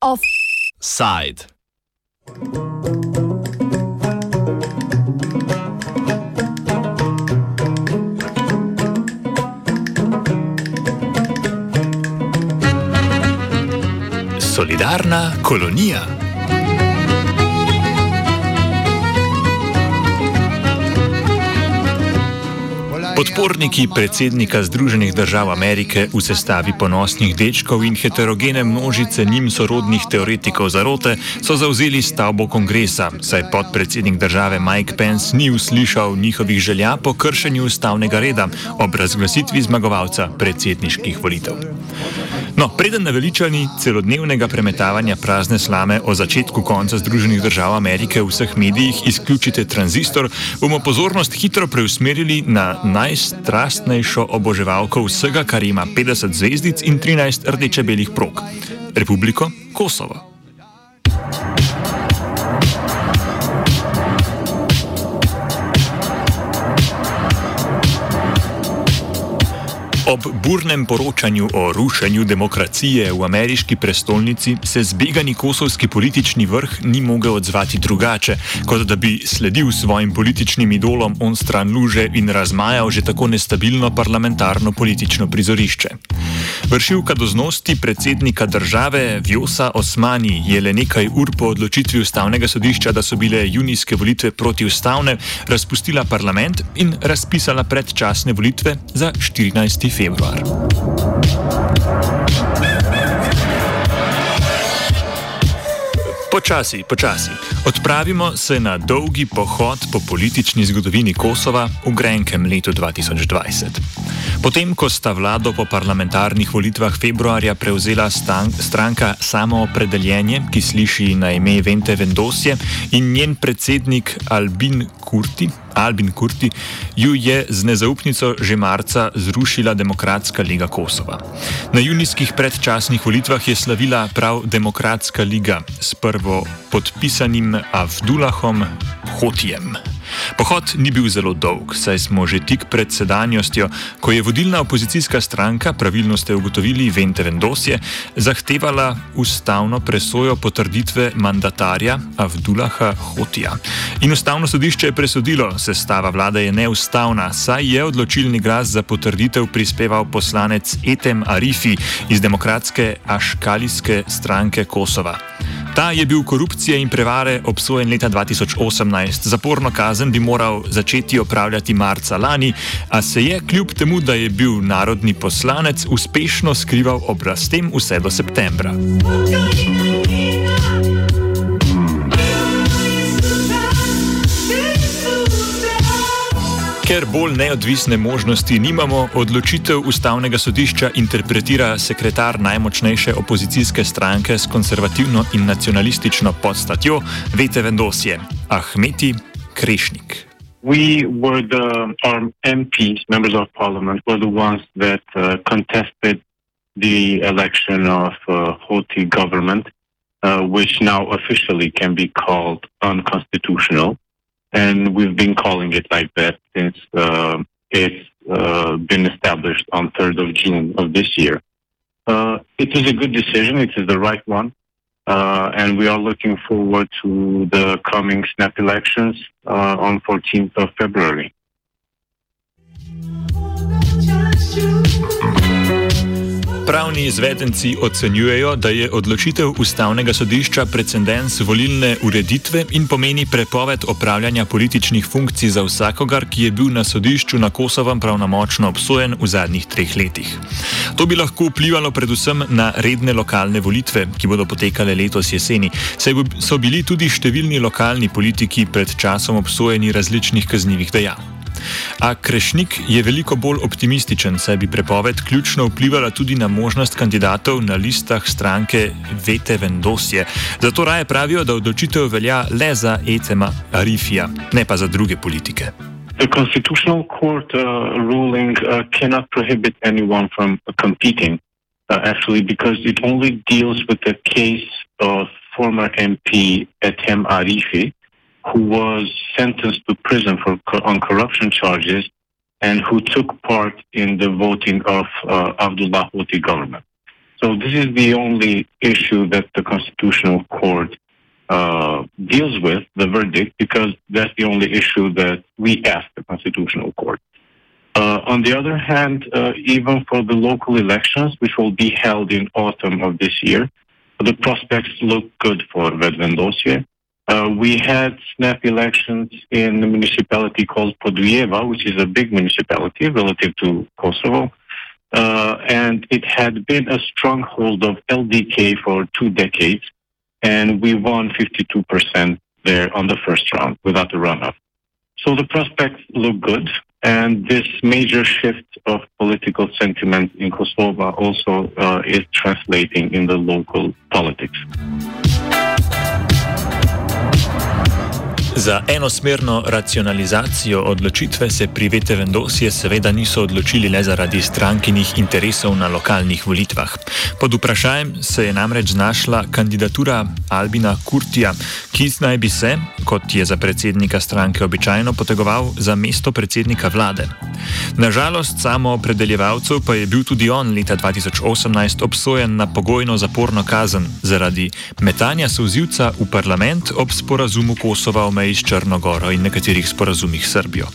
Offside. Solidarna kolonija. Podporniki predsednika Združenih držav Amerike v sestavi ponosnih dečkov in heterogene množice njim sorodnih teoretikov zarote so zauzeli stavbo kongresa, saj podpredsednik države Mike Pence ni uslišal njihovih želja po kršenju ustavnega reda ob razglasitvi zmagovalca predsedniških volitev. No, preden na veličani celodnevnega premetavanja prazne slame o začetku konca Združenih držav Amerike v vseh medijih izključite tranzistor, bomo pozornost hitro preusmerili na najstrastnejšo oboževalko vsega, kar ima 50 zvezdic in 13 rdeče-belih prog - Republiko Kosovo. Ob burnem poročanju o rušenju demokracije v ameriški prestolnici se zbegani kosovski politični vrh ni mogel odzvati drugače, kot da bi sledil svojim političnim idolom on stran luže in razmajal že tako nestabilno parlamentarno politično prizorišče. Vršilka doznosti predsednika države Vjosa Osmani je le nekaj ur po odločitvi ustavnega sodišča, da so bile junijske volitve protiustavne, razpustila parlament in razpisala predčasne volitve za 14 februar. Počasi, počasi. Odpravimo se na dolgi pohod po politični zgodovini Kosova v grenkem letu 2020. Potem, ko sta vlado po parlamentarnih volitvah februarja prevzela stan, stranka Samoopredeljenje, ki sliši na ime Vente Vendosje, in njen predsednik Albin Kurti, Albin Kurti, ju je z nezaupnico že marca zrušila Demokratska liga Kosova. Na junijskih predčasnih volitvah je slavila prav Demokratska liga s prvo podpisanim Avdulahom Hotijem. Pohod ni bil zelo dolg, saj smo že tik pred sedanjostjo, ko je vodilna opozicijska stranka, pravilno ste ugotovili, Vente Vendosje, zahtevala ustavno presojo potrditve mandatarja Avdulaha Hotija. In ustavno sodišče je presodilo, sestava vlade je neustavna, saj je odločilni glas za potrditev prispeval poslanec Etem Arifi iz demokratske Aškalijske stranke Kosova. Ta je bil korupcije in prevare obsojen leta 2018. Zaporno kazen bi moral začeti opravljati marca lani, a se je kljub temu, da je bil narodni poslanec, uspešno skrival oblastem vse do septembra. Ker bolj neodvisne možnosti nimamo, odločitev ustavnega sodišča interpretira sekretar najmočnejše opozicijske stranke s konservativno in nacionalistično podstatjo Vete Vendosje, Ahmeti Krešnik. We were the our MPs, members of parliament, were the ones that uh, contested the election of uh, Houthi government, uh, which now officially can be called unconstitutional. And we've been calling it like that since uh, it's uh, been established on 3rd of June of this year. Uh, it is a good decision. It is the right one. Uh, and we are looking forward to the coming snap elections uh, on 14th of February. Pravni izvedenci ocenjujejo, da je odločitev ustavnega sodišča precedens volilne ureditve in pomeni prepoved opravljanja političnih funkcij za vsakogar, ki je bil na sodišču na Kosovem pravnomočno obsojen v zadnjih treh letih. To bi lahko vplivalo predvsem na redne lokalne volitve, ki bodo potekale letos jeseni, saj so bili tudi številni lokalni politiki pred časom obsojeni različnih kaznjivih dejanj. A Krešnik je veliko bolj optimističen, saj bi prepoved ključno vplivala tudi na možnost kandidatov na listah stranke Vete Vendosje. Zato raje pravijo, da odločitev velja le za Etema Arifija, ne pa za druge politike. The constitutional court uh, ruling uh, cannot prohibit anyone from competing, uh, actually, because it only deals with the case of former MP Etem Arifi, who was sentenced to prison for on corruption charges and who took part in the voting of uh, Abdullah Houthi government. So this is the only issue that the Constitutional Court uh, deals with, the verdict, because that's the only issue that we ask the Constitutional Court. Uh, on the other hand, uh, even for the local elections, which will be held in autumn of this year, the prospects look good for Vedvendosje. Uh, we had snap elections in a municipality called Podujeva, which is a big municipality relative to Kosovo. Uh, and it had been a stronghold of LDK for two decades. And we won 52% there on the first round without a runoff. So the prospects look good. And this major shift of political sentiment in Kosovo also uh, is translating in the local politics. Za enosmerno racionalizacijo odločitve se pri VTV-dosje seveda niso odločili le zaradi strankinih interesov na lokalnih volitvah. Pod vprašanjem se je namreč znašla kandidatura Albina Kurtija, ki naj bi se, kot je za predsednika stranke običajno, potegoval za mesto predsednika vlade. Nažalost, samo opredeljevalcev pa je bil tudi on leta 2018 obsojen na pogojno zaporno kazen zaradi metanja sozivca v parlament ob sporazumu Kosova o meji s Črnogoro in nekaterih sporazumih s Srbijo.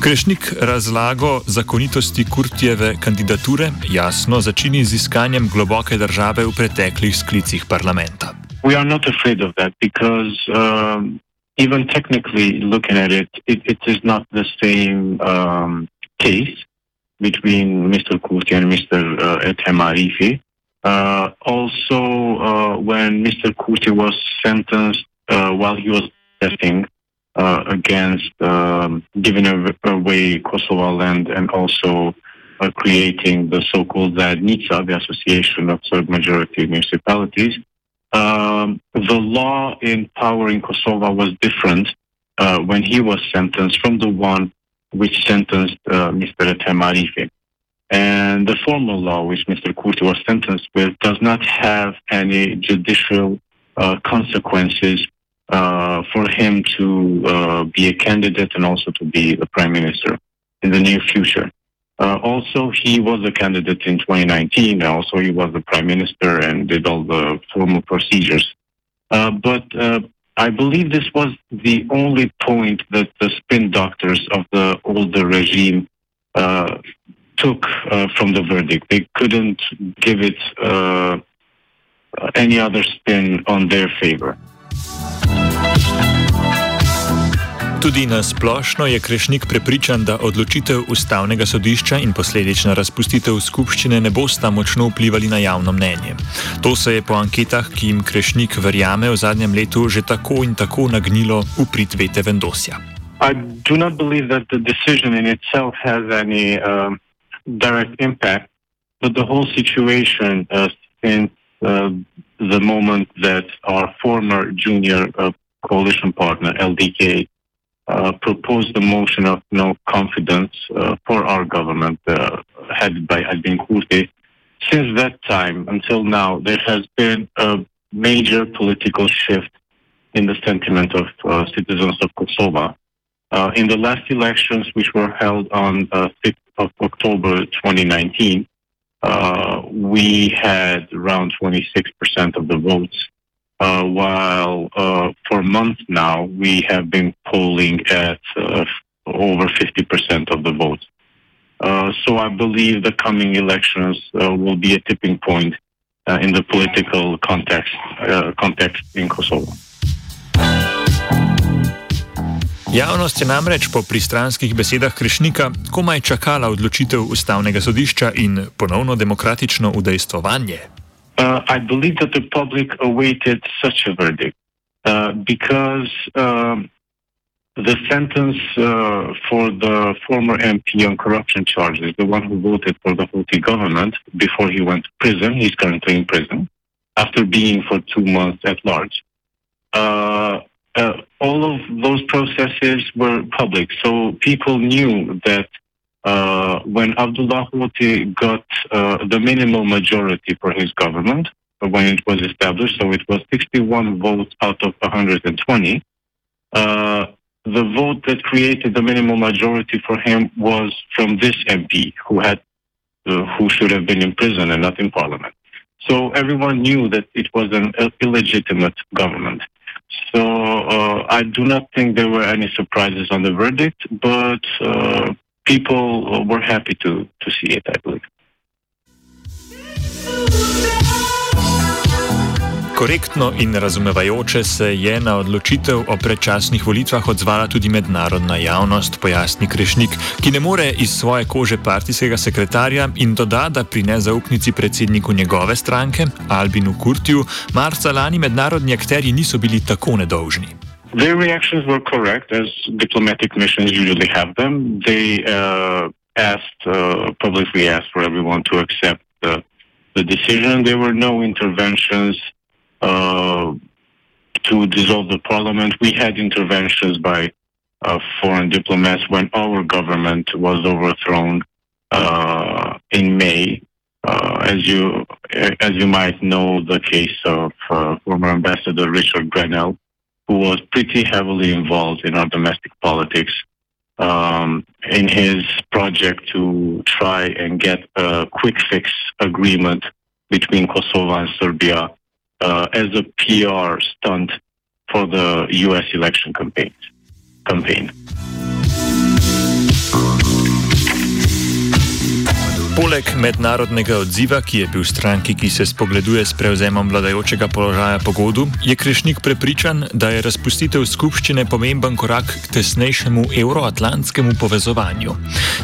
Krešnik razlago zakonitosti Kurtjeve kandidature jasno začini z iskanjem globoke države v preteklih sklicih parlamenta. We are not afraid of that because um, even technically looking at it, it, it is not the same um, case between Mr. Kurti and Mr. Uh, Ethem Arifi. Uh, also, uh, when Mr. Kurti was sentenced uh, while he was protesting uh, against um, giving away Kosovo land and also uh, creating the so-called ZADNICA, the Association of Serb Majority Municipalities. Um, the law in power in Kosovo was different uh, when he was sentenced from the one which sentenced uh, Mr. Arifi. And the formal law which Mr. Kurti was sentenced with does not have any judicial uh, consequences uh, for him to uh, be a candidate and also to be the prime minister in the near future. Uh, also, he was a candidate in 2019. Also, he was the prime minister and did all the formal procedures. Uh, but uh, I believe this was the only point that the spin doctors of the older regime uh, took from the verdict. They couldn't give it any other spin on their favor. Tudi na splošno je Krešnik prepričan, da odločitev ustavnega sodišča in posledična razpustitev skupščine ne bosta močno vplivali na javno mnenje. To se je po anketah, ki jim Krešnik verjame v zadnjem letu, že tako in tako nagnilo v prid vete Vendosja. I do not believe that the decision in itself has any um, direct impact, but the whole situation uh, since uh, the moment that our former junior uh, coalition partner, LDK, uh, proposed a motion of no confidence uh, for our government, uh, headed by Albin Kurti. Since that time until now, there has been a major political shift in the sentiment of uh, citizens of Kosovo. Uh, in the last elections, which were held on 6th of October 2019, we had around 26% of the votes uh, while uh, for months now we have been polling at uh, over 50% of the votes. Uh, so I believe the coming elections uh, will be a tipping point uh, in the political context, context in Kosovo. Javnost je namreč po pristranskih besedah Krešnika komaj čakala odločitev ustavnega sodišča in ponovno demokratično udejstvovanje Uh, I believe that the public awaited such a verdict uh, because um, the sentence uh, for the former MP on corruption charges, the one who voted for the Houthi government before he went to prison, he's currently in prison after being for two months at large. Uh, uh, all of those processes were public, so people knew that uh, when Abdullah Houthi got uh, the minimal majority for his government when it was established, so it was 61 votes out of 120. uh, the vote that created the minimal majority for him was from this MP who had uh, who should have been in prison and not in parliament. So everyone knew that it was an illegitimate government. So uh, I do not think there were any surprises on the verdict, but uh, people were happy to, to see it, I believe. Korektno in razumevajoče se je na odločitev o predčasnih volitvah odzvala tudi mednarodna javnost, pojasni Krešnik, ki ne more iz svoje kože partijskega sekretarja in doda, da pri nezaupnici predsedniku njegove stranke, Albinu Kurtiju, marca lani mednarodni akteri niso bili tako nedolžni. Their reactions were correct, as diplomatic missions usually have them. They uh, asked, uh, publicly asked for everyone to accept the, the decision. There were no interventions. Uh, to dissolve the parliament. We had interventions by uh, foreign diplomats when our government was overthrown uh, in May. As you as you might know, the case of former Ambassador Richard Grenell, who was pretty heavily involved in our domestic politics um, in his project to try and get a quick fix agreement between Kosovo and Serbia uh, as a PR stunt for the U.S. election campaign. campaign. Poleg mednarodnega odziva, ki je bil stranki, ki se spogleduje s prevzemom vladajočega položaja pogodu, je Krešnik prepričan, da je razpustitev skupščine pomemben korak k tesnejšemu euroatlantskemu povezovanju.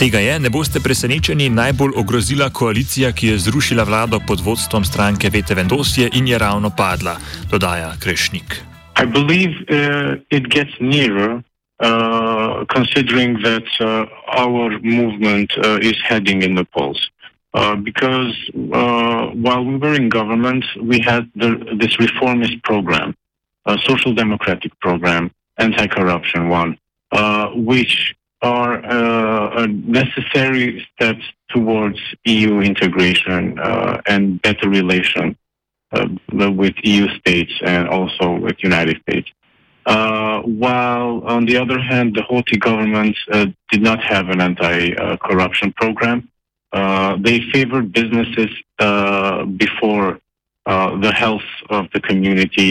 Tega je, ne boste presenečeni, najbolj ogrozila koalicija, ki je zrušila vlado pod vodstvom stranke Vete Vendosje in je ravno padla, dodaja Krešnik. Mislim, Uh, considering that uh, our movement uh, is heading in the polls. Uh, because uh, while we were in government, we had the, this reformist program, a social democratic program, anti-corruption one, which are necessary steps towards EU integration and better relation with EU states and also with United States. Uh, while on the other hand, the Houthi government uh, did not have an anti-corruption program. Uh, they favored businesses uh, before the health of the community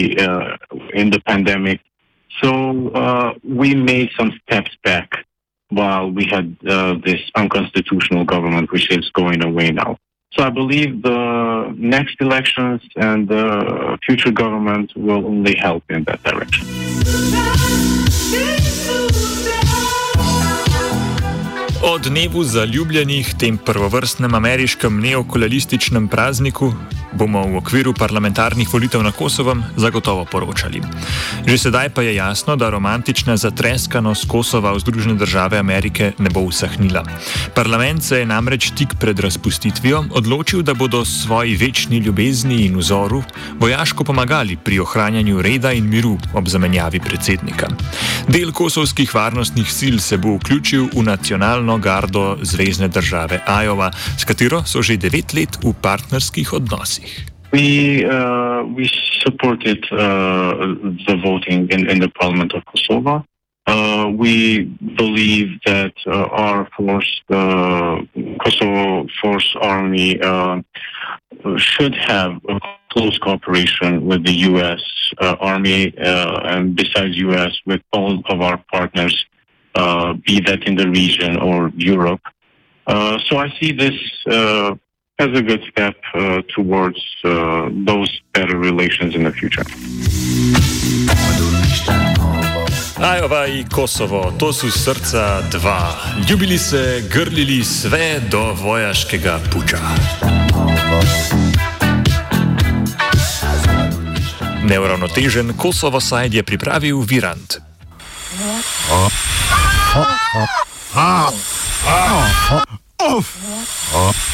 in the pandemic. So we made some steps back while we had this unconstitutional government, which is going away now. So I believe the next elections and the future government will only help in that direction. O dnevu zaljubljenih, tem prvovrstnem ameriškem neokolonialističnem prazniku, bomo v okviru parlamentarnih volitev na Kosovem zagotovo poročali. Že sedaj pa je jasno, da romantična zatreskanost Kosova v Združene države Amerike ne bo usahnila. Parlament se je namreč tik pred razpustitvijo odločil, da bodo svoji večni ljubezni in vzoru vojaško pomagali pri ohranjanju reda in miru ob zamenjavi predsednika. Del kosovskih varnostnih sil se bo vključil v nacionalno gardo Zvezdne države Iowa, s katero so že devet let v partnerskih odnosih. We uh, we supported uh, the voting in, in the Parliament of Kosovo. Uh, we believe that uh, our force, the Kosovo Force Army, uh, should have a close cooperation with the U.S. Uh, Army and besides U.S. with all of our partners, be that in the region or Europe. so I see this as a good step uh, towards uh, those better relations in the future. Ajova in Kosovo, to so srca dva. Ljubili se, grlili sve do vojaškega puča. Neuravnotežen Kosovo sajd je pripravil Virant. Oh. Oh. Oh. Oh.